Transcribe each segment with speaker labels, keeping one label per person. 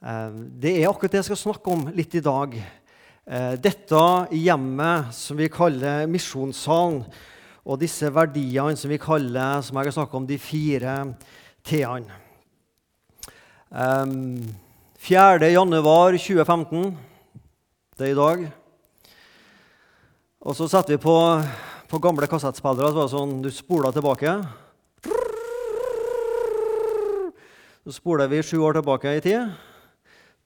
Speaker 1: Eh, det er akkurat det jeg skal snakke om litt i dag. Eh, dette hjemmet som vi kaller misjonssalen, og disse verdiene som vi kaller som jeg har snakket om, de fire t-ene. 4. januar 2015, det er i dag. Og så setter vi på, på gamle kassettspillere. Så var sånn, du spoler tilbake. Så spoler vi sju år tilbake i tid,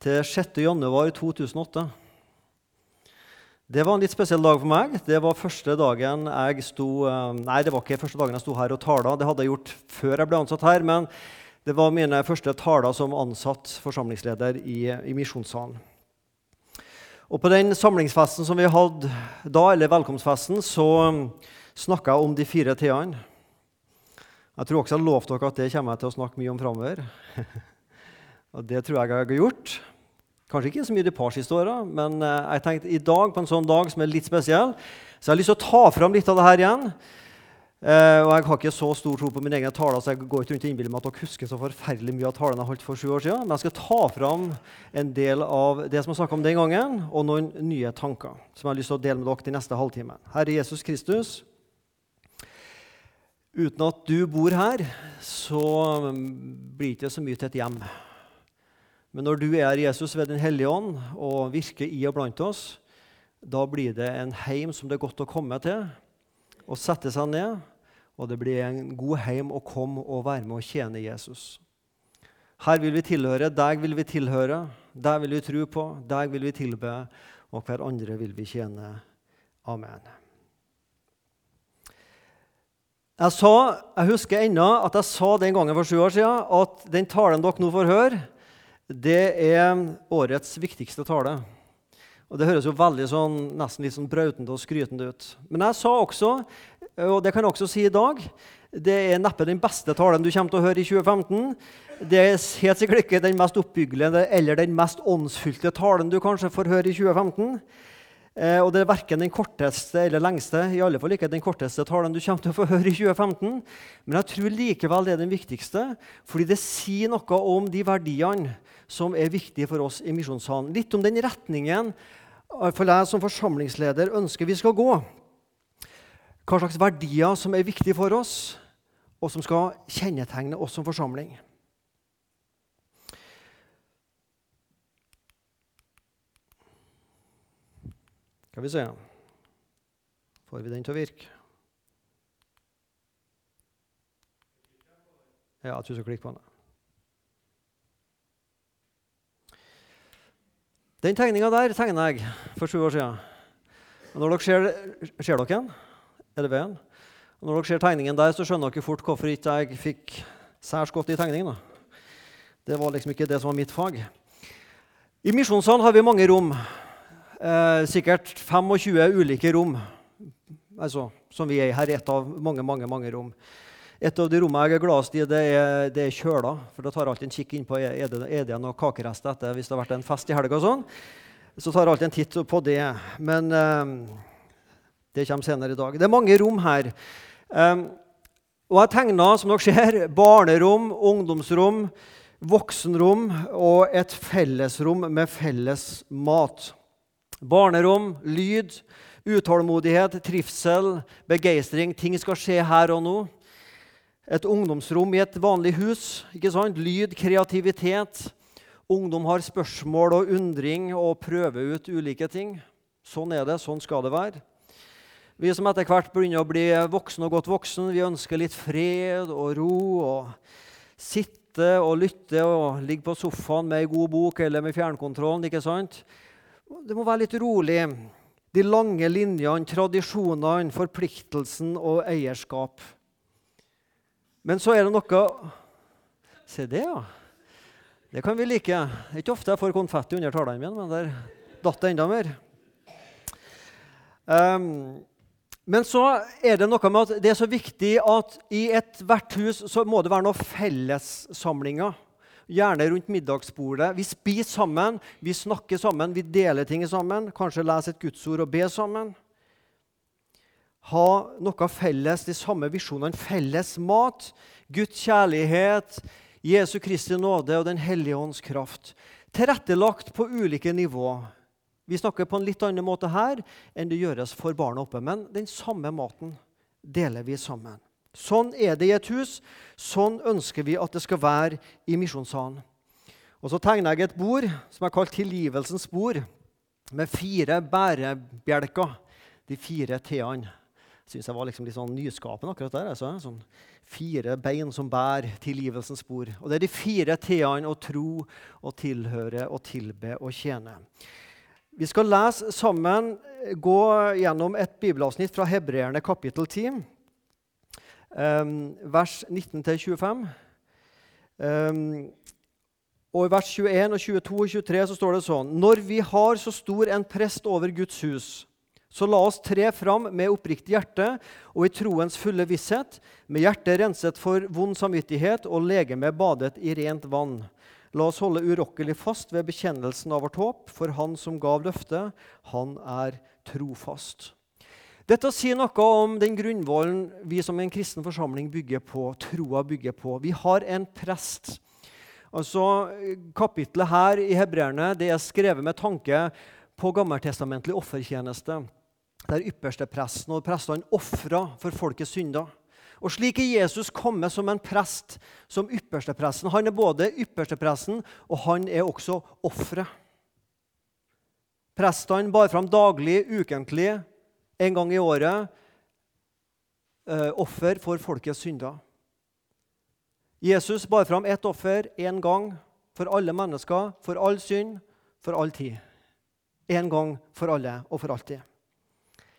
Speaker 1: til 6. januar 2008. Det var en litt spesiell dag for meg. Det var første dagen jeg sto eh, Nei, det var ikke første dagen jeg sto her og tala. Det hadde jeg gjort før jeg ble ansatt her. Men det var mine første taler som ansatt forsamlingsleder i, i Misjonssalen. Og på den samlingsfesten som vi hadde da, eller velkomstfesten, så snakka jeg om de fire t-ene. Jeg tror også jeg lovte dere at det kommer jeg til å snakke mye om framover. og det tror jeg jeg har gjort. Kanskje ikke så mye de par siste åra, men eh, jeg tenkte i dag, på en sånn dag som er litt spesiell, så jeg har lyst til å ta fram litt av det her igjen. Uh, og Jeg har ikke så stor tro på mine egne taler, så jeg går ikke rundt og innbiller meg at dere husker så forferdelig mye av talene jeg holdt for sju år siden. Men jeg skal ta fram en del av det som jeg snakka om den gangen, og noen nye tanker som jeg har lyst til å dele med dere de neste halvtimen. Herre Jesus Kristus, uten at du bor her, så blir det ikke så mye til et hjem. Men når du er Jesus ved Den hellige ånd og virker i og blant oss, da blir det en heim som det er godt å komme til og sette seg ned og det blir en god heim å komme og være med og tjene Jesus. Her vil vi tilhøre, deg vil vi tilhøre, deg vil vi tro på, deg vil vi tilbe, og hverandre vil vi tjene. Amen. Jeg, sa, jeg husker ennå at jeg sa den gangen for sju år siden at den talen dere nå får høre, det er årets viktigste tale. Og Det høres jo veldig sånn, nesten litt sånn brautende og skrytende ut. Men jeg sa også og det kan jeg også si i dag. Det er neppe den beste talen du kommer til å høre i 2015. Det er helt sikkert ikke den mest oppbyggelige eller den mest åndsfylte talen du kanskje får høre i 2015. Eh, og det er verken den korteste eller lengste, i alle fall ikke den korteste talen du kommer til å få høre i 2015. Men jeg tror likevel det er den viktigste, fordi det sier noe om de verdiene som er viktige for oss i Misjonssalen. Litt om den retningen for jeg som forsamlingsleder ønsker vi skal gå hva slags verdier som er viktige for oss, og som skal kjennetegne oss som forsamling. Skal vi se Får vi den til å virke? Ja, jeg klikker på den. Den tegninga der tegna jeg for sju år siden. når dere ser, ser dere den? Er det veien? Og når dere ser tegningen der, så skjønner dere fort hvorfor ikke jeg fikk særs godt i tegningen. Det var liksom ikke det som var mitt fag. I Misjonssalen har vi mange rom. Eh, sikkert 25 ulike rom altså, som vi er i her. Et av mange, mange, mange rom. Et av de rommene jeg er gladest i, det er, det er kjøla. For da tar jeg alltid en kikk inn på er det, er det noen kakerester etter hvis det har vært en fest i helga. Sånn. Så tar jeg alltid en titt på det. Men eh, det kommer senere i dag. Det er mange rom her. Eh, og Jeg tegna som dere ser, barnerom, ungdomsrom, voksenrom og et fellesrom med felles mat. Barnerom, lyd, utålmodighet, trivsel, begeistring. Ting skal skje her og nå. Et ungdomsrom i et vanlig hus. ikke sant? Lyd, kreativitet. Ungdom har spørsmål og undring og prøver ut ulike ting. Sånn er det, sånn skal det være. Vi som etter hvert begynner å bli voksen og godt voksen, vi ønsker litt fred og ro. og Sitte og lytte og ligge på sofaen med ei god bok eller med fjernkontrollen. ikke sant? Det må være litt rolig. De lange linjene, tradisjonene, forpliktelsen og eierskap. Men så er det noe Se det, ja. Det kan vi like. Det er ikke ofte jeg får konfetti under talene mine, men der datt det enda mer. Um, men så er det noe med at det er så viktig at i ethvert hus så må det være noen fellessamlinger. Gjerne rundt middagsbordet. Vi spiser sammen, vi snakker sammen, vi deler ting sammen. Kanskje leser et gudsord og ber sammen. Ha noe felles, de samme visjonene. Felles mat, Guds kjærlighet, Jesu Kristi nåde og Den hellige ånds kraft. tilrettelagt på ulike nivå. Vi snakker på en litt annen måte her enn det gjøres for barna oppe, men den samme maten deler vi sammen. Sånn er det i et hus. Sånn ønsker vi at det skal være i misjonssalen. Og Så tegner jeg et bord som er kalt tilgivelsens bord, med fire bærebjelker. De fire t-ene. Syns jeg var liksom litt sånn nyskapende. akkurat der. Altså. Sånn fire bein som bærer tilgivelsens bord. Og Det er de fire t-ene å tro, og tilhøre, og tilbe og tjene. Vi skal lese sammen, gå gjennom et bibelavsnitt fra Hebreerne kapittel 10, um, vers 19-25. Um, og I vers 21, og 22 og 23 så står det sånn Når vi har så stor en prest over Guds hus, så la oss tre fram med oppriktig hjerte og i troens fulle visshet, med hjertet renset for vond samvittighet og legemet badet i rent vann. La oss holde urokkelig fast ved bekjennelsen av vårt håp, for Han som gav løftet, han er trofast. Dette sier noe om den grunnvollen vi som en kristen forsamling bygger på, troa bygger på. Vi har en prest. Altså, Kapitlet her i Hebreerne det er skrevet med tanke på gammeltestamentlig offertjeneste. Der ypperste presten og prestene ofra for folkets synder. Og slik er Jesus kommet som en prest, som ypperstepresten. Han er både ypperstepresten og han er også offeret. Prestene bar fram daglig, ukentlig, en gang i året eh, offer for folkets synder. Jesus bar fram ett offer én gang for alle mennesker, for all synd, for all tid. En gang for alle og for alltid.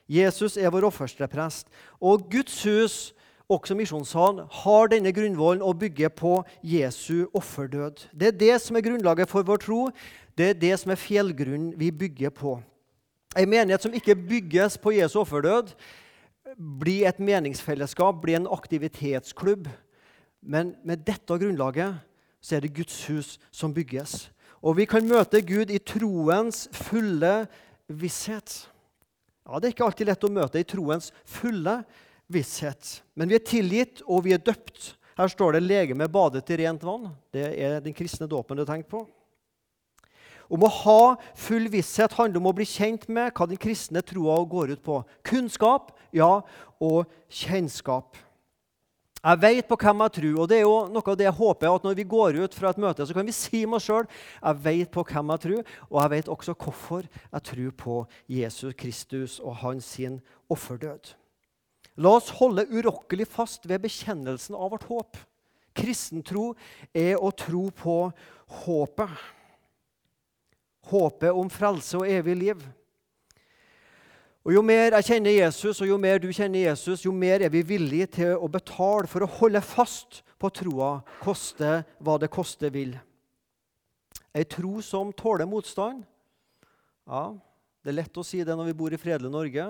Speaker 1: Jesus er vår offerste prest. Og Guds hus også misjonssalen, har denne grunnvollen å bygge på Jesu offerdød. Det er det som er grunnlaget for vår tro. Det er det som er fjellgrunnen vi bygger på. En menighet som ikke bygges på Jesu offerdød, blir et meningsfellesskap, blir en aktivitetsklubb. Men med dette grunnlaget så er det Guds hus som bygges. Og vi kan møte Gud i troens fulle visshet. Ja, Det er ikke alltid lett å møte i troens fulle visshet. Men vi er tilgitt, og vi er døpt. Her står det 'legeme badet i rent vann'. Det er den kristne dåpen du har tenkt på. Om å ha full visshet handler om å bli kjent med hva den kristne troa går ut på. Kunnskap, ja, og kjennskap. Jeg vet på hvem jeg tror, og det er jo noe av det jeg håper at når vi går ut fra et møte, så kan vi si med oss sjøl jeg vet på hvem jeg tror, og jeg vet også hvorfor jeg tror på Jesus Kristus og hans sin offerdød. La oss holde urokkelig fast ved bekjennelsen av vårt håp. Kristentro er å tro på håpet. Håpet om frelse og evig liv. Og Jo mer jeg kjenner Jesus, og jo mer du kjenner Jesus, jo mer er vi villige til å betale for å holde fast på troa, koste hva det koste vil. Ei tro som tåler motstand. Ja, Det er lett å si det når vi bor i fredelig Norge.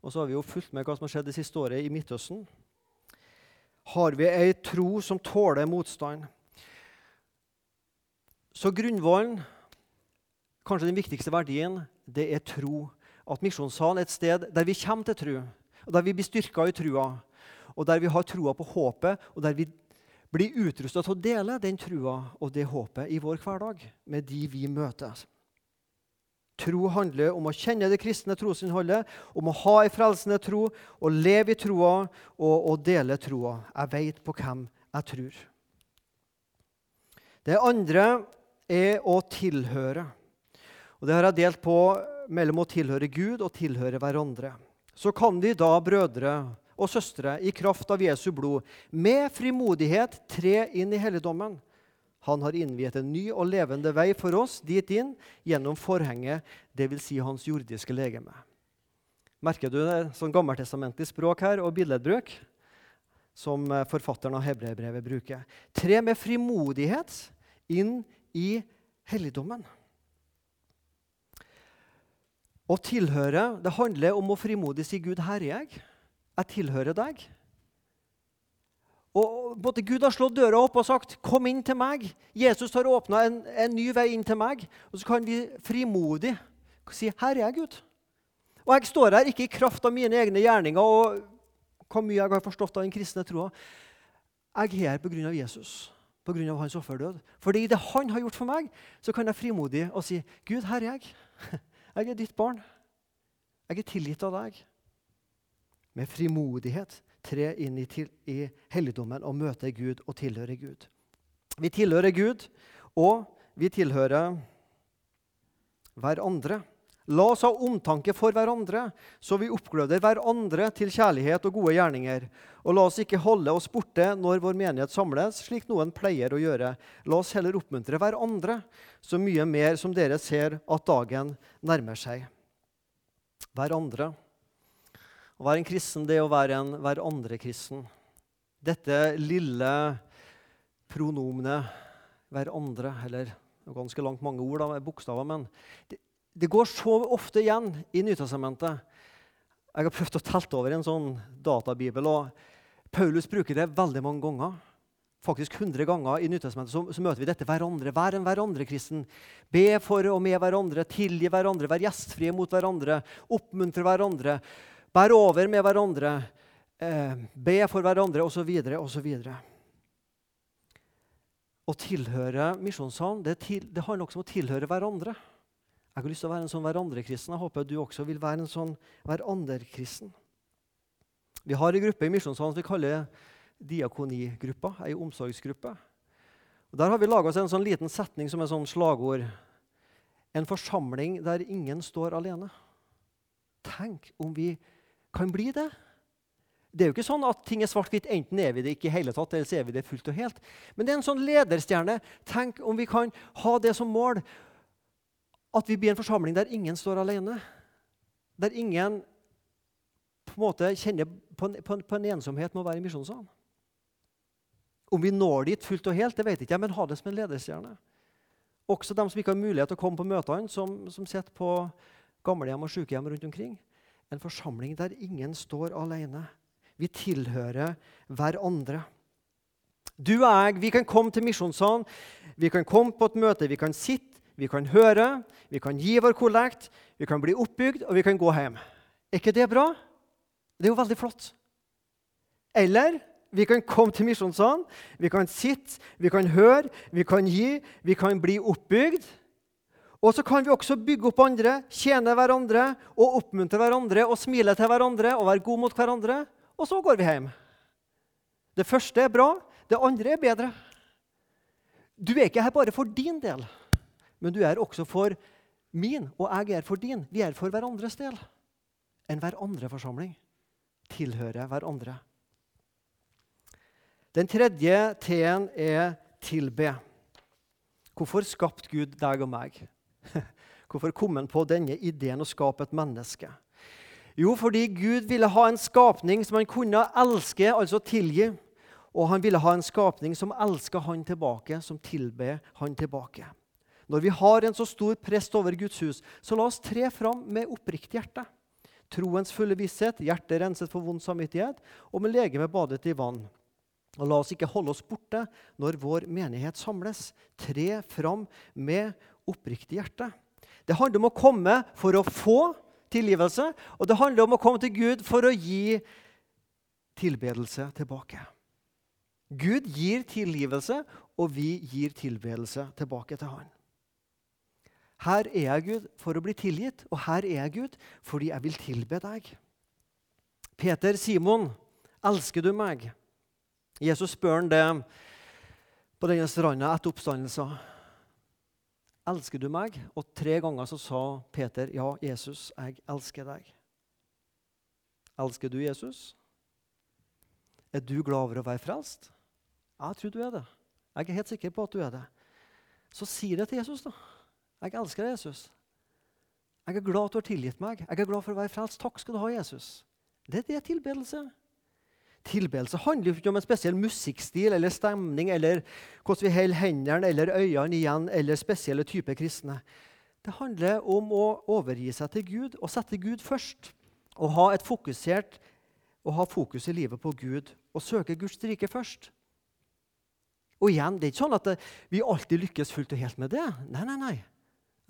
Speaker 1: Og så har vi jo fulgt med hva som har skjedd det siste året i Midtøsten. Har vi ei tro som tåler motstand? Så grunnvollen, kanskje den viktigste verdien, det er tro. At misjonssalen er et sted der vi kommer til tro, og der vi blir styrka i trua, og der vi har trua på håpet, og der vi blir utrusta til å dele den trua og det håpet i vår hverdag med de vi møter. Tro handler om å kjenne det kristne trosinnholdet, om å ha ei frelsende tro, å leve i troa og å dele troa. Jeg veit på hvem jeg tror. Det andre er å tilhøre. Og Det har jeg delt på mellom å tilhøre Gud og tilhøre hverandre. Så kan vi da, brødre og søstre, i kraft av Jesu blod, med frimodighet tre inn i helligdommen han har innviet en ny og levende vei for oss dit inn gjennom forhenget, dvs. Si hans jordiske legeme. Merker du det sånn gammeltestamentlig språk her og billedbruk? Som eh, forfatteren av hebreerbrevet bruker. Tre med frimodighet inn i helligdommen. Å tilhøre det handler om å frimodig si 'Gud, her er jeg'. Jeg tilhører deg. Og både Gud har slått døra opp og sagt 'Kom inn til meg'. Jesus har åpna en, en, ny vei inn til meg. Og så kan vi frimodig si 'Her er jeg, Gud'. Og jeg står her ikke i kraft av mine egne gjerninger og hvor mye jeg har forstått av den kristne troa. Jeg er her pga. Jesus. pga. hans offerdød. Fordi det han har gjort for meg, så kan jeg frimodig og si, 'Gud, her er jeg. Jeg er ditt barn. Jeg er tilgitt av deg.' Med frimodighet tre inn i, til, i helligdommen og møte Gud og tilhøre Gud. Vi tilhører Gud, og vi tilhører hverandre. La oss ha omtanke for hverandre, så vi oppgløder hverandre til kjærlighet og gode gjerninger. Og la oss ikke holde oss borte når vår menighet samles, slik noen pleier å gjøre. La oss heller oppmuntre hverandre, så mye mer som dere ser at dagen nærmer seg. Hverandre. Å være en kristen, det er å være en hverandre-kristen. Dette lille pronomenet 'hverandre', eller ganske langt mange ord, da, bokstaver, men det, det går så ofte igjen i Nytestamentet. Jeg har prøvd å telle over en sånn databibel. og Paulus bruker det veldig mange ganger. Faktisk 100 ganger i Nytestamentet så, så møter vi dette hverandre. Vær en hverandre-kristen. Be for og med hverandre, tilgi hverandre, vær gjestfrie mot hverandre, oppmuntre hverandre, bær over med hverandre, eh, be for hverandre osv. osv. Å tilhøre Misjonssalen det, til, det handler også om å tilhøre hverandre. Jeg har lyst til å være en sånn hverandre-kristen. Jeg håper du også vil være en sånn hverandre-kristen. Vi har en gruppe i Misjonssalen vi kaller diakonigruppa, ei omsorgsgruppe. Og der har vi laga oss en sånn liten setning som er sånn slagord. En forsamling der ingen står alene. Tenk om vi kan bli det. Det er jo ikke sånn at ting er svart-hvitt. Enten er vi det ikke i hele tatt, eller så er vi det fullt og helt. Men det er en sånn lederstjerne. Tenk om vi kan ha det som mål at vi blir en forsamling der ingen står alene. Der ingen på en måte kjenner på en, på en, på en ensomhet med å være i misjonssalen. Om vi når dit fullt og helt, det vet jeg ikke, men ha det som en ledestjerne. Også de som ikke har mulighet til å komme på møtene, som, som sitter på gamlehjem og sykehjem rundt omkring. En forsamling der ingen står alene. Vi tilhører hverandre. Du og jeg vi kan komme til misjonssalen, vi kan komme på et møte, vi kan sitte vi kan høre, vi kan gi vår kollekt, vi kan bli oppbygd, og vi kan gå hjem. Er ikke det bra? Det er jo veldig flott. Eller vi kan komme til misjonssalen, vi kan sitte, vi kan høre, vi kan gi, vi kan bli oppbygd. Og så kan vi også bygge opp andre, tjene hverandre og oppmuntre hverandre og smile til hverandre og være gode mot hverandre. Og så går vi hjem. Det første er bra, det andre er bedre. Du er ikke her bare for din del men du er også for min, og jeg er for din. Vi er for hverandres del. En hverandre-forsamling. Tilhører hverandre. Den tredje T-en er tilbe. Hvorfor skapte Gud deg og meg? Hvorfor kom han på denne ideen å skape et menneske? Jo, fordi Gud ville ha en skapning som han kunne elske, altså tilgi. Og han ville ha en skapning som elska han tilbake, som tilber han tilbake. Når vi har en så stor prest over Guds hus, så la oss tre fram med oppriktig hjerte. Troens fulle visshet, hjertet renset for vond samvittighet, og med legeme badet i vann. Og la oss ikke holde oss borte når vår menighet samles. Tre fram med oppriktig hjerte. Det handler om å komme for å få tilgivelse, og det handler om å komme til Gud for å gi tilbedelse tilbake. Gud gir tilgivelse, og vi gir tilbedelse tilbake til Han. Her er jeg, Gud, for å bli tilgitt, og her er jeg, Gud, fordi jeg vil tilbe deg. Peter, Simon, elsker du meg? Jesus spør han det på denne stranda etter oppstandelsen. Elsker du meg? Og tre ganger så sa Peter, ja, Jesus, jeg elsker deg. Elsker du Jesus? Er du glad over å være frelst? Jeg tror du er det. Jeg er helt sikker på at du er det. Så si det til Jesus, da. Jeg elsker Jesus. Jeg er glad at du har tilgitt meg. Jeg er glad for å være frelst. Takk skal du ha, Jesus. Det, det er tilbedelse. Tilbedelse handler jo ikke om en spesiell musikkstil eller stemning eller hvordan vi holder hendene eller øynene igjen eller spesielle typer kristne. Det handler om å overgi seg til Gud og sette Gud først. Og ha et fokusert og ha fokus i livet på Gud og søke Guds rike først. Og igjen, Det er ikke sånn at vi alltid lykkes fullt og helt med det. Nei, nei, nei.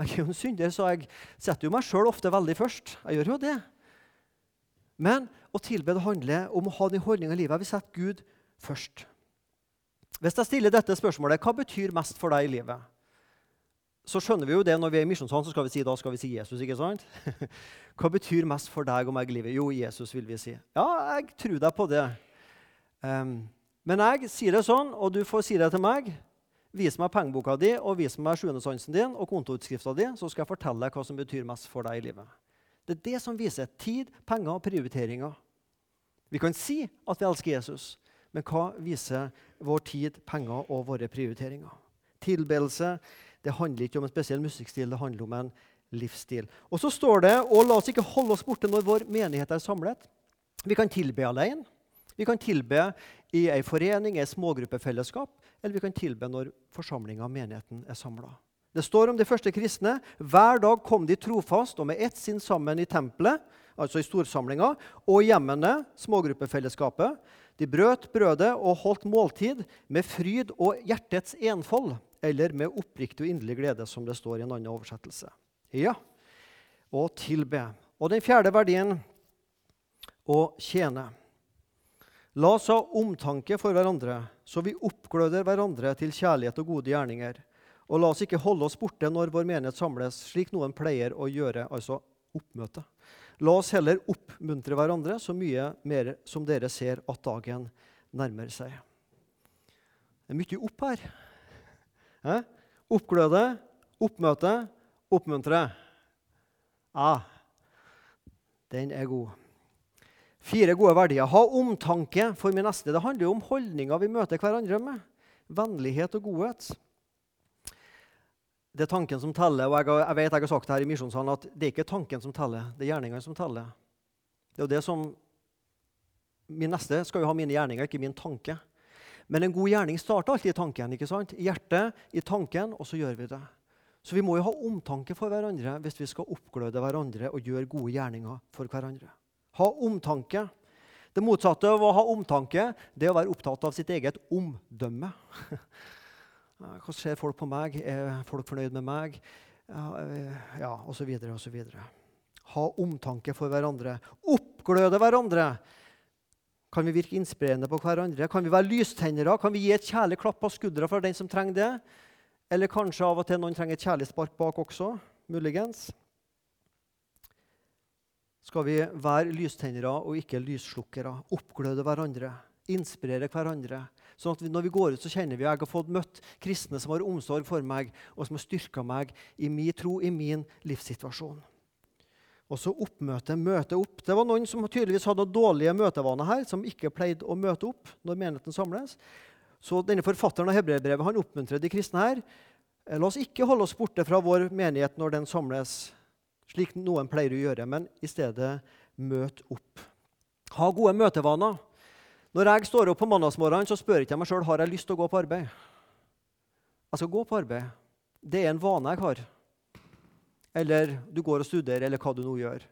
Speaker 1: Jeg er jo en synder, så jeg setter jo meg sjøl ofte veldig først. Jeg gjør jo det. Men å tilbe handler om å ha den holdninga i livet. Vi setter Gud først. Hvis jeg stiller dette spørsmålet, hva betyr mest for deg i livet? Så skjønner vi jo det når vi er i misjonssalen, så skal vi si da skal vi si Jesus. ikke sant? Hva betyr mest for deg og meg i livet? Jo, Jesus, vil vi si. Ja, jeg tror deg på det. Um, men jeg sier det sånn, og du får si det til meg. Vis meg pengeboka di og vis meg sjuendesansen din og kontoutskrifta di, så skal jeg fortelle deg hva som betyr mest for deg i livet. Det er det som viser tid, penger og prioriteringer. Vi kan si at vi elsker Jesus, men hva viser vår tid, penger og våre prioriteringer? Tilbedelse det handler ikke om en spesiell musikkstil, det handler om en livsstil. Og så står det og la oss ikke holde oss borte når vår menighet er samlet. Vi kan tilbe alene. Vi kan tilbe i ei forening, ei smågruppefellesskap, eller vi kan tilbe når forsamlinga av menigheten er samla. Det står om de første kristne. Hver dag kom de trofast og med ett sinn sammen i tempelet, altså i storsamlinga, og hjemmene, smågruppefellesskapet. De brøt brødet og holdt måltid med fryd og hjertets enfold, eller med oppriktig og inderlig glede, som det står i en annen oversettelse. Ja, og tilbe. Og den fjerde verdien å tjene. La oss ha omtanke for hverandre, så vi oppgløder hverandre til kjærlighet og gode gjerninger. Og la oss ikke holde oss borte når vår menighet samles, slik noen pleier å gjøre, altså oppmøte. La oss heller oppmuntre hverandre så mye mer som dere ser at dagen nærmer seg. Det er mye opp her. Eh? Oppgløde, oppmøte, oppmuntre. Ja, den er god. Fire gode verdier. Ha omtanke for min neste. Det handler jo om holdninger vi møter hverandre med. Vennlighet og godhet. Det er tanken som teller. og jeg, jeg vet jeg har sagt det her i misjonssalen at det er ikke tanken som teller, det er gjerningene som teller. Det er jo det som Min neste skal jo ha mine gjerninger, ikke min tanke. Men en god gjerning starter alltid i tanken. ikke sant? I hjertet, i tanken, og så gjør vi det. Så vi må jo ha omtanke for hverandre hvis vi skal oppgløde hverandre og gjøre gode gjerninger for hverandre. Ha omtanke. Det motsatte av å ha omtanke det er å være opptatt av sitt eget omdømme. Hva ser folk på meg? Er folk fornøyd med meg? Ja, osv. osv. Ha omtanke for hverandre. Oppgløde hverandre. Kan vi virke inspirerende på hverandre? Kan vi være lystennere? Kan vi gi et kjærlig klapp på skuldra for den som trenger det? Eller kanskje av og til noen trenger et kjærlig spark bak også? Muligens. Skal vi være lystennere og ikke lysslukkere? Oppgløde hverandre? Inspirere hverandre? Sånn at vi, når vi går ut, så kjenner vi at jeg har fått møtt kristne som har omsorg for meg, og som har styrka meg i min tro, i min livssituasjon. Og så oppmøte, møte opp. Det var noen som tydeligvis hadde dårlige møtevaner her, som ikke pleide å møte opp når menigheten samles. Så denne Forfatteren av Hebreerbrevet oppmuntrer de kristne her. Eh, la oss ikke holde oss borte fra vår menighet når den samles, slik noen pleier å gjøre, men i stedet møt opp. Ha gode møtevaner. Når jeg står opp på mandagsmorgenen, så spør jeg ikke meg sjøl har jeg lyst til å gå på arbeid. Jeg skal gå på arbeid. Det er en vane jeg har. Eller du går og studerer, eller hva du nå gjør.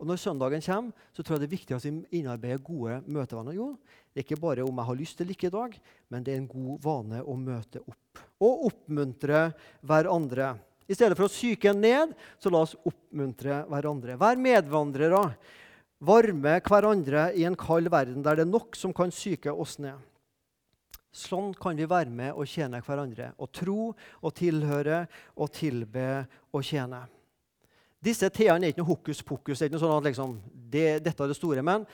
Speaker 1: Og Når søndagen kommer, så tror jeg det er viktig å innarbeide gode møtevaner. Jo, det er ikke bare om jeg har lyst til ikke i dag, men det er en god vane å møte opp. Og oppmuntre hverandre. I stedet for å psyke ned, så la oss oppmuntre hverandre. Vær medvandrere varme hverandre i en kald verden der det er nok som kan syke oss ned. Sånn kan vi være med og tjene hverandre. Og tro og tilhøre og tilbe og tjene. Disse t-ene er ikke noe hokus pokus. Det er ikke noe sånn at liksom, det, dette er det store. Men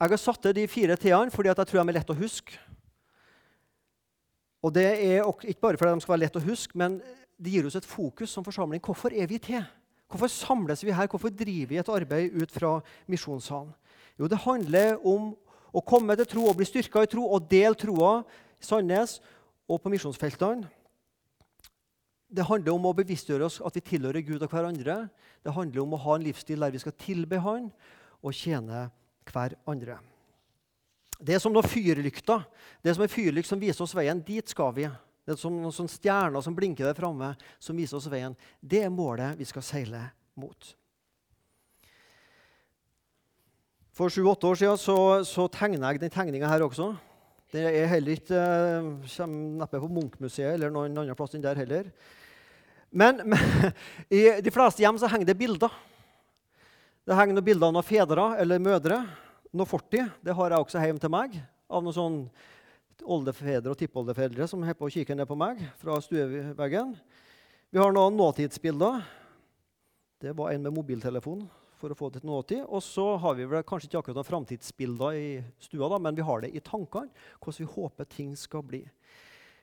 Speaker 1: jeg har satt til de fire t-ene fordi jeg tror de er lett å huske. Og det er ikke bare fordi de skal være lett å huske, men det gir oss et fokus som forsamling. Hvorfor er vi til? Hvorfor samles vi her? Hvorfor driver vi et arbeid ut fra misjonssalen? Jo, det handler om å komme til tro og bli styrka i tro og dele troa i Sandnes og på misjonsfeltene. Det handler om å bevisstgjøre oss at vi tilhører Gud og hverandre. Det handler om å ha en livsstil der vi skal tilbe Han og tjene hverandre. Det er som noen fyrlykter. Det er som en fyrlykt som viser oss veien. Dit skal vi. Det er noen sånne stjerner som blinker der framme, som viser oss veien. Det er målet vi skal seile mot. For sju-åtte år siden så, så tegna jeg den tegninga her også. Det er heller ikke eh, kommer neppe på Munch-museet eller noen annen plass enn der heller. Men, men, i de fleste hjem så henger det bilder. Det henger noen bilder av noen fedre eller mødre. Noe fortid. Det har jeg også hjemme til meg. Av noen sånn oldefedre og tippoldefedre som holder på å kikke ned på meg fra stueveggen. Vi har noen nåtidsbilder. Det var en med mobiltelefon for å få det til nåtid. Og så har vi vel kanskje ikke akkurat noen framtidsbilder i stua, da, men vi har det i tankene, hvordan vi håper ting skal bli.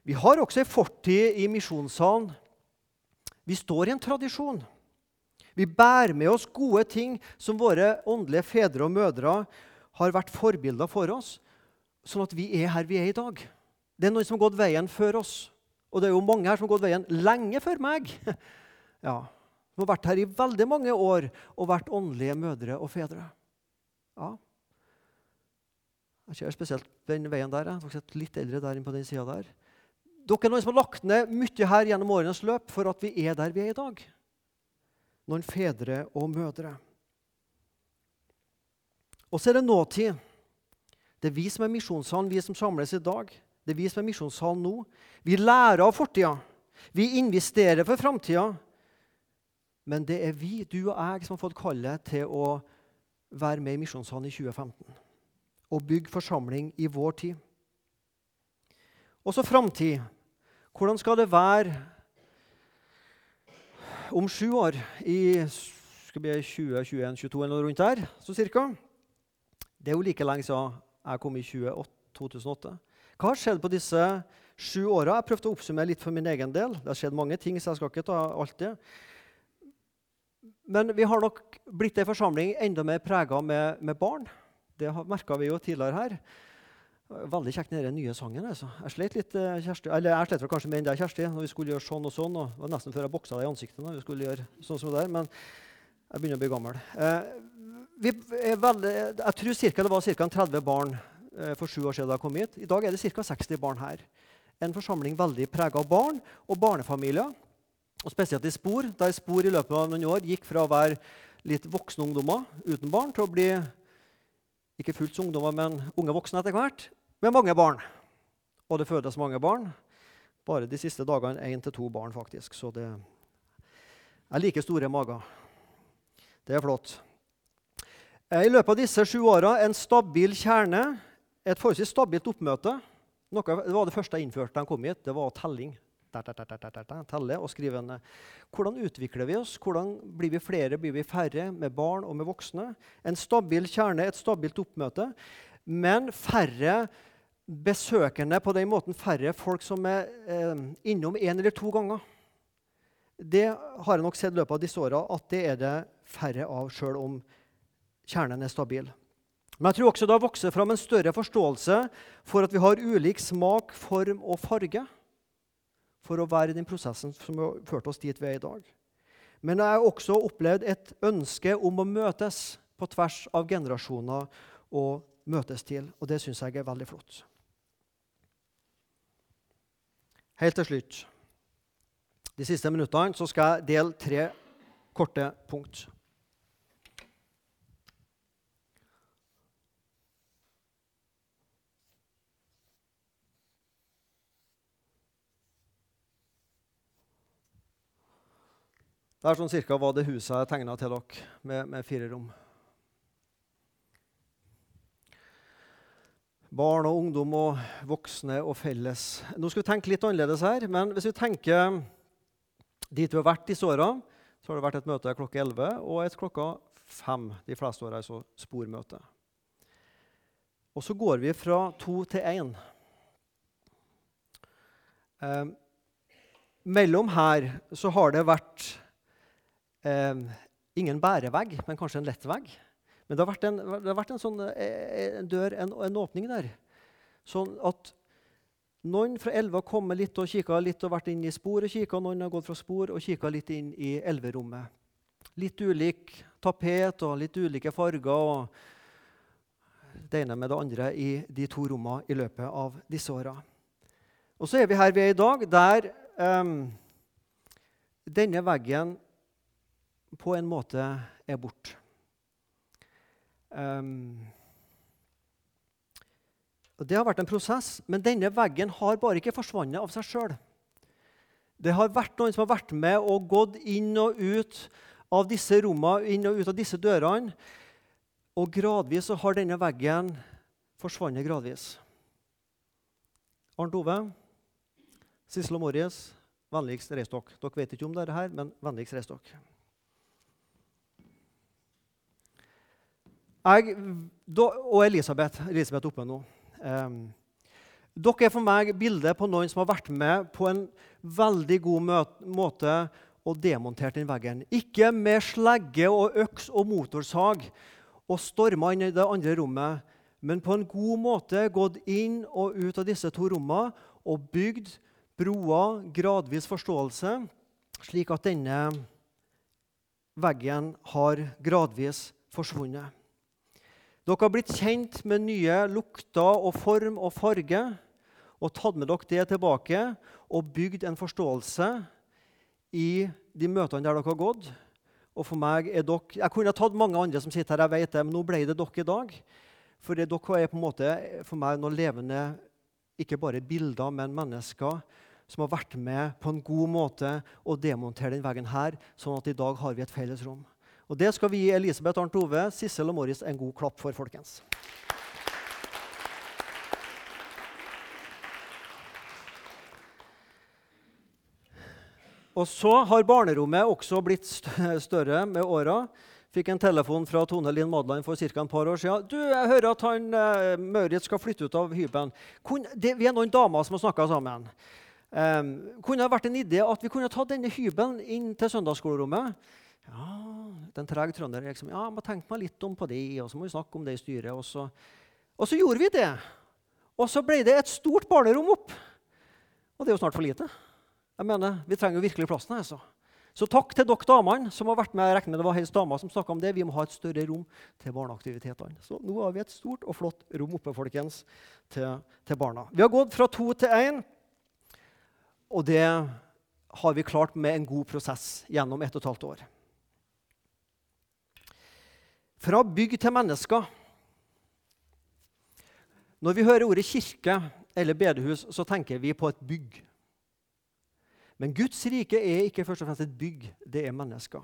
Speaker 1: Vi har også en fortid i misjonssalen. Vi står i en tradisjon. Vi bærer med oss gode ting som våre åndelige fedre og mødre har vært forbilder for oss, sånn at vi er her vi er i dag. Det er noen som har gått veien før oss. Og det er jo mange her som har gått veien lenge før meg. Ja, Som har vært her i veldig mange år og vært åndelige mødre og fedre. Ja. Jeg ser spesielt den veien der. Jeg er litt eldre der inne på den sida der. Dere er noen som har lagt ned mye her gjennom årenes løp for at vi er der vi er i dag. Noen fedre og mødre. Og så er det nåtid. Det er vi som er misjonssalen, vi som samles i dag. Det er vi som er misjonssalen nå. Vi lærer av fortida. Vi investerer for framtida. Men det er vi, du og jeg, som har fått kallet til å være med i Misjonssalen i 2015. Og bygge forsamling i vår tid. Og så framtid. Hvordan skal det være om sju år? I 2021-2022 eller noe rundt der, så cirka. Det er jo like lenge siden jeg kom i 2008. Hva har skjedd på disse sju åra? Jeg prøvde å oppsummere litt for min egen del. Det har skjedd mange ting, så jeg skal ikke ta alt det. Men vi har nok blitt ei forsamling enda mer prega med, med, barn. Det merka vi jo tidligere her. Veldig kjekt med den nye sangen. Altså. Jeg slet litt, eh, Kjersti, eller jeg slet kanskje med enn deg, Kjersti, når vi skulle gjøre sånn og sånn. og Det var nesten før jeg boksa deg i ansiktet. når vi skulle gjøre sånn som det der, Men jeg begynner å bli gammel. Eh, veldig, jeg tror cirka, det var ca. 30 barn eh, for sju år siden jeg kom hit. I dag er det ca. 60 barn her. En forsamling veldig prega av barn og barnefamilier. Og spesielt i Spor, der Spor i løpet av noen år gikk fra å være litt voksne ungdommer uten barn til å bli ikke fullt så ungdommer, men unge voksne etter hvert, med mange barn. Og det fødes mange barn. Bare de siste dagene én til to barn, faktisk. Så det er like store mager. Det er flott. I løpet av disse sju åra en stabil kjerne, et forholdsvis stabilt oppmøte. Noe, det var det første jeg innførte da jeg kom hit. Det var telling. Der, der, der, telle og skrive ned. Hvordan utvikler vi oss? Hvordan Blir vi flere, blir vi færre, med barn og med voksne? En stabil kjerne, et stabilt oppmøte. Men færre besøkende på den måten. Færre folk som er eh, innom én eller to ganger. Det har jeg nok sett i løpet av disse åra at det er det færre av, sjøl om kjernen er stabil. Men jeg tror også det har vokst fram en større forståelse for at vi har ulik smak, form og farge for å være i den prosessen som har ført oss dit vi er i dag. Men jeg har også opplevd et ønske om å møtes på tvers av generasjoner og møtes til, og det syns jeg er veldig flott. Helt til slutt, de siste minuttene, så skal jeg dele tre korte punkt. Det er sånn cirka hva det huset jeg tegna til dere, med, med, fire rom. Barn og ungdom og voksne og felles. Nå skal vi tenke litt annerledes her. Men hvis vi tenker dit vi har vært disse åra, så har det vært et møte klokka 11 og et klokka 5. De fleste åra er så spormøte. Og så går vi fra to til én. Eh, mellom her så har det vært eh, ingen bærevegg, men kanskje en lett vegg. Men det har vært en, har vært en sånn eh, en dør, en, en, åpning der. Sånn at noen fra elva kommer litt og kikker litt og vært inn i spor og kikker, Noen har gått fra spor og kikka litt inn i elverommet. Litt ulik tapet og litt ulike farger. og Det ene med det andre i de to rommene i løpet av disse åra. Og så er vi her vi er i dag, der um, denne veggen på en måte er borte. Um, det har vært en prosess, men denne veggen har bare ikke forsvunnet av seg sjøl. Det har vært noen som har vært med og gått inn og ut av disse rommene, inn og ut av disse dørene. Og gradvis så har denne veggen forsvunnet gradvis. Arnt Ove, Sissel og Morris, vennligst reis dere. Dere vet ikke om dette, men vennligst reis dere. Jeg, og Elisabeth, Elisabeth oppe nå. Um, dere er for meg bildet på noen som har vært med på en veldig god måte og demontert den veggen. Ikke med slegge og øks og motorsag og storma inn i det andre rommet, men på en god måte gått inn og ut av disse to rommene og bygd broer, gradvis forståelse, slik at denne veggen har gradvis forsvunnet. Dere har blitt kjent med nye lukter og form og farge og tatt med dere det tilbake og bygd en forståelse i de møtene der dere har gått. Og for meg er dere, Jeg kunne ha tatt mange andre som sitter her, jeg vet det, men nå ble det dere i dag. For dere er på en måte for meg noen levende ikke bare bilder, men mennesker som har vært med på en god måte å demontere denne veggen her, sånn at i dag har vi et felles rom. Og Det skal vi gi Elisabeth Arnt Ove, Sissel og Morris en god klapp for, folkens. Og så har barnerommet også blitt større med åra. Fikk en telefon fra Tone Linn Madland for ca. et par år siden. Du, jeg hører at han, uh, Maurits skal flytte ut av hybelen. vi er noen damer som har snakka sammen. Um, kunne det vært en idé at vi kunne ta denne hybelen inn til søndagsskolerommet? Ja, Den trege trønder liksom, ja, må tenke meg litt om på det, og så må vi snakke om det i styret. Og så, og så gjorde vi det. Og så ble det et stort barnerom opp. Og det er jo snart for lite. Jeg mener, Vi trenger jo virkelig plassen. altså. Så takk til dere damene som har vært med. Jeg regner med det var helst damer som om det. Vi må ha et større rom til barneaktivitetene. Så nå har vi et stort og flott rom oppe folkens, til, til barna. Vi har gått fra to til én, og det har vi klart med en god prosess gjennom ett og et halvt år. Fra bygg til mennesker. Når vi hører ordet kirke eller bedehus, så tenker vi på et bygg. Men Guds rike er ikke først og fremst et bygg, det er mennesker.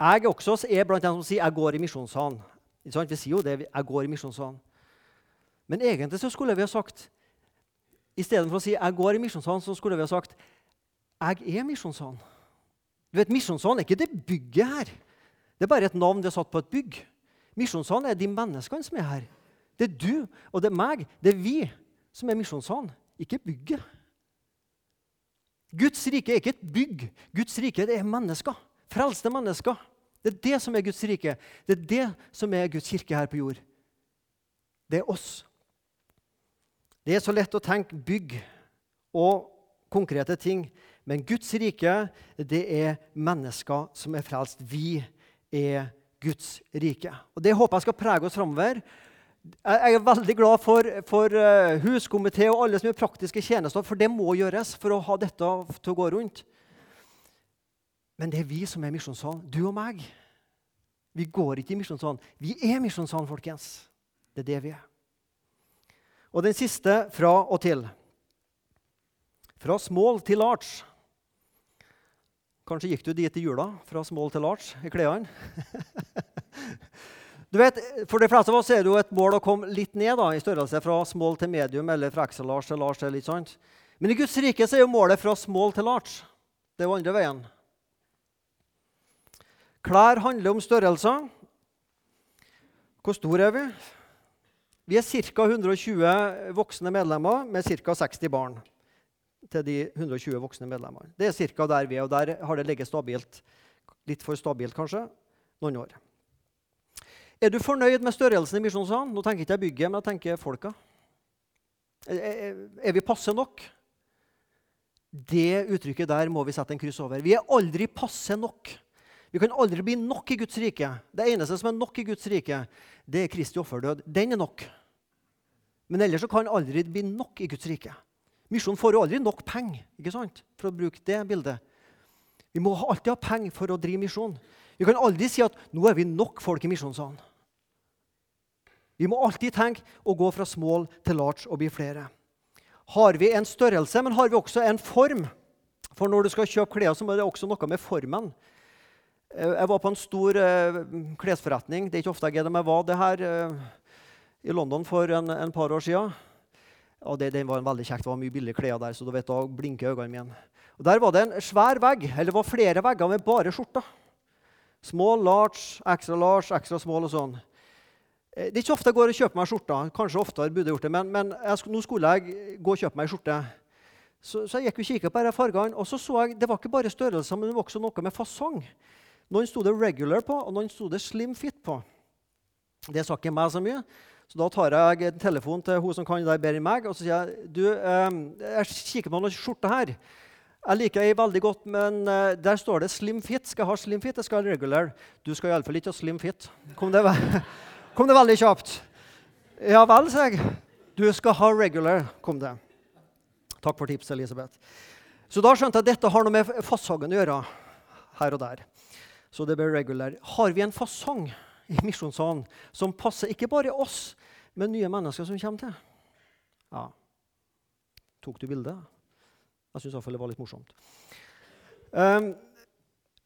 Speaker 1: Jeg også er blant dem som sier 'jeg går i misjonssalen'. Vi sier jo det. 'Jeg går i misjonssalen'. Men egentlig så skulle vi ha sagt Istedenfor å si 'jeg går i misjonssalen', så skulle vi ha sagt 'jeg er misjonssalen'. Du vet, Misjonssalen er ikke det bygget her. Det er bare et navn det er satt på et bygg. Misjonssalen er de menneskene som er her. Det er du og det er meg. Det er vi som er misjonssalen, ikke bygget. Guds rike er ikke et bygg. Guds rike det er mennesker. Frelste mennesker. Det er det som er Guds rike. Det er det som er Guds kirke her på jord. Det er oss. Det er så lett å tenke bygg og konkrete ting. Men Guds rike, det er mennesker som er frelst. Vi er Guds rike. Og Det håper jeg skal prege oss framover. Jeg er veldig glad for, for uh, huskomité og alle som gjør praktiske tjenester, for det må gjøres for å ha dette til å gå rundt. Men det er vi som er misjonssalen. Du og meg. Vi går ikke i misjonssalen. Vi er misjonssalen, folkens. Det er det vi er. Og den siste fra og til. Fra small til large. Kanskje gikk du dit i jula, fra small til large, i klærne? Du vet, For de fleste av oss er det jo et mål å komme litt ned da, i størrelse, fra small til medium eller fra extra large til large. Litt sånt. Men i Guds rike så er jo målet fra small til large. Det er jo andre veien. Klær handler om størrelser. Hvor store er vi? Vi er ca. 120 voksne medlemmer med ca. 60 barn. Til de 120 voksne medlemmene. Det er ca. der vi er, og der har det ligget stabilt. Litt for stabilt, kanskje, noen år. Er du fornøyd med størrelsen i Misjonssalen? Nå tenker ikke jeg bygget, men jeg tenker folka. Er, vi passe nok? Det uttrykket der må vi sette en kryss over. Vi er aldri passe nok. Vi kan aldri bli nok i Guds rike. Det eneste som er nok i Guds rike, det er Kristi offerdød. Den er nok. Men ellers så kan aldri bli nok i Guds rike. Misjonen får jo aldri nok penger ikke sant? for å bruke det bildet. Vi må alltid ha penger for å drive misjon. Vi kan aldri si at nå er vi nok folk i misjonssalen. Vi må alltid tenke å gå fra small til large og bli flere. Har vi en størrelse, men har vi også en form? For når du skal kjøpe klær, så må det også noe med formen. Eh, jeg var på en stor uh, klesforretning. Det er ikke ofte jeg er det, men var det her uh, i London for en, en, par år siden. Og det, Den var en veldig kjekt, det var mye billige klær der, så du vet, da blinker øynene mine. Og Der var det en svær vegg, eller det var flere vegger med bare skjorter. Small, large, extra large, extra small og sånn. Eh, det er ikke ofte jeg går og kjøper meg skjorte. Kanskje oftere burde jeg gjort det, men, men jeg, nå skulle jeg gå og kjøpe meg skjorte. Så, så jeg gikk og kikka på disse fargene, og så så jeg, det var ikke bare størrelser, men det var også noe med fasong. Noen sto det 'regular' på, og noen sto det 'slim fit' på. Det sa ikke meg så mye. Så da tar jeg en telefon til hun som kan det bedre enn meg, og så sier jeg du, eh, jeg kikker på noen skjorter her. Jeg liker ei veldig godt, men uh, der står det 'slim fit'. Skal jeg ha slim fit, jeg skal ha regular. Du skal iallfall ikke ha slim fit. Kom det, kom det veldig kjapt. Ja vel, sier jeg. Du skal ha regular, kom det. Takk for tipset, Elisabeth. Så da skjønte jeg at dette har noe med fasongen å gjøre her og der. Så det ble regular. Har vi en fasong i Misjonssalen som passer ikke bare oss, men nye mennesker som kommer til? Ja. Tok du bildet? Jeg syns det var litt morsomt. Um,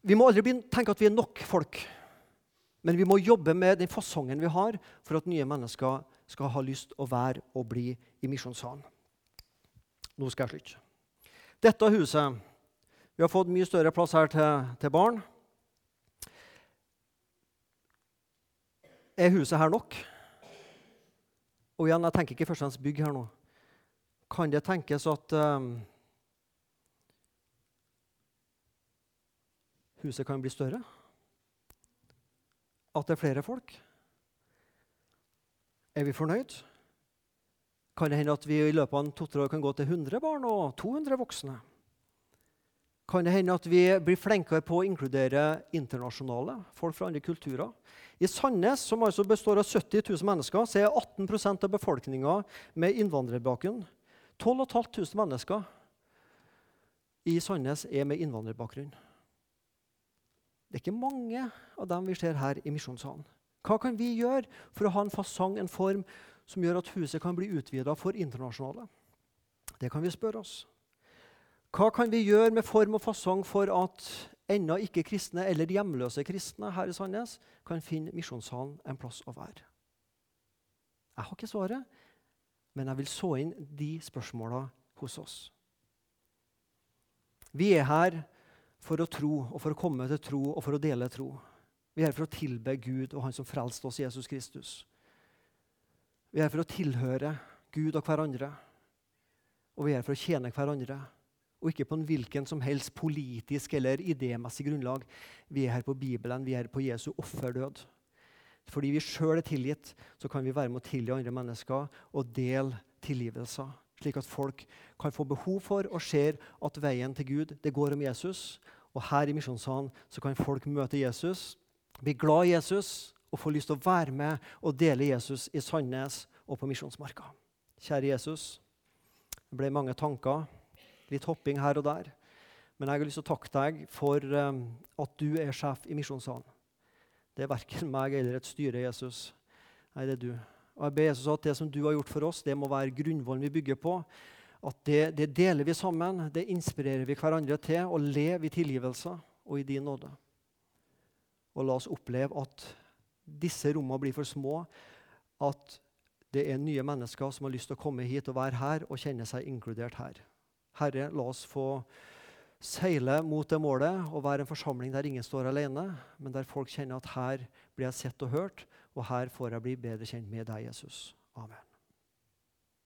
Speaker 1: vi må aldri tenke at vi er nok folk. Men vi må jobbe med den fasongen vi har, for at nye mennesker skal ha lyst å være og bli i misjonssalen. Nå skal jeg slutte. Dette huset Vi har fått mye større plass her til, til barn. Er huset her nok? Og igjen, jeg tenker ikke først og fremst bygg her nå. Kan det tenkes at um, huset kan bli større? At det er flere folk? Er vi fornøyd? Kan det hende at vi i løpet av to-tre år kan gå til 100 barn og 200 voksne? Kan det hende at vi blir flinkere på å inkludere internasjonale folk fra andre kulturer? I Sandnes, som altså består av 70 000 mennesker, så er 18% av befolkninga med innvandrerbakgrunn. 12 500 mennesker i Sandnes er med innvandrerbakgrunn. Det er ikke mange av dem vi ser her i misjonssalen. Hva kan vi gjøre for å ha en fasong, en form, som gjør at huset kan bli utvida for internasjonale? Det kan vi spørre oss. Hva kan vi gjøre med form og fasong for at ennå ikke kristne eller hjemløse kristne her i Sandnes kan finne misjonssalen en plass å være? Jeg har ikke svaret, men jeg vil så inn de spørsmåla hos oss. Vi er her for å tro og for å komme til tro og for å dele tro. Vi er her for å tilbe Gud og Han som frelste oss, Jesus Kristus. Vi er her for å tilhøre Gud og hverandre. Og vi er her for å tjene hverandre. Og ikke på en hvilken som helst politisk eller idémessig grunnlag. Vi er her på Bibelen, vi er her på Jesu offerdød. Fordi vi sjøl er tilgitt, så kan vi være med å tilgi andre mennesker og dele tilgivelser. Slik at folk kan få behov for og ser at veien til Gud det går om Jesus. Og her i Misjonssalen så kan folk møte Jesus, bli glad i Jesus og få lyst til å være med og dele Jesus i Sandnes og på Misjonsmarka. Kjære Jesus. Det ble mange tanker, litt hopping her og der. Men jeg har lyst til å takke deg for um, at du er sjef i Misjonssalen. Det er verken meg eller et styre, Jesus. Nei, det er du. Og jeg ber Jesus at det som du har gjort for oss, det må være grunnvollen vi bygger på. At det, det deler vi sammen, det inspirerer vi hverandre til å leve i tilgivelse og i din nåde. Og la oss oppleve at disse rommene blir for små, at det er nye mennesker som har lyst til å komme hit og være her og kjenne seg inkludert her. Herre, la oss få seile mot det målet og være en forsamling der ingen står alene, men der folk kjenner at her blir jeg sett og hørt, og her får jeg bli bedre kjent med deg, Jesus. Amen.